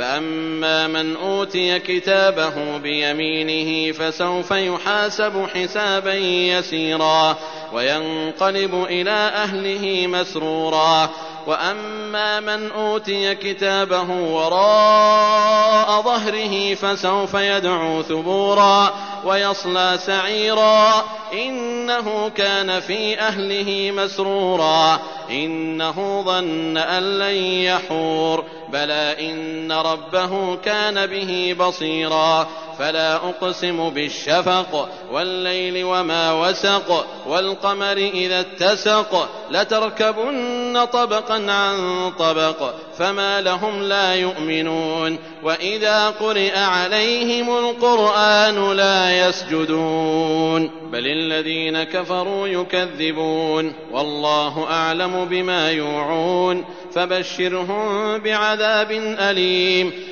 فأما من أوتي كتابه بيمينه فسوف يحاسب حسابا يسيرا وينقلب إلى أهله مسرورا وأما من أوتي كتابه وراء ظهره فسوف يدعو ثبورا ويصلى سعيرا إنه كان في أهله مسرورا إنه ظن أن لن يحور بلى إن ربه كان به بصيرا فلا أقسم بالشفق والليل وما وسق والقمر إذا اتسق لتركبن طبقا عن طبق فما لهم لا يؤمنون وإذا قرئ عليهم القرآن لا يسجدون بل الذين كفروا يكذبون والله أعلم بما يوعون فبشرهم بعذاب أليم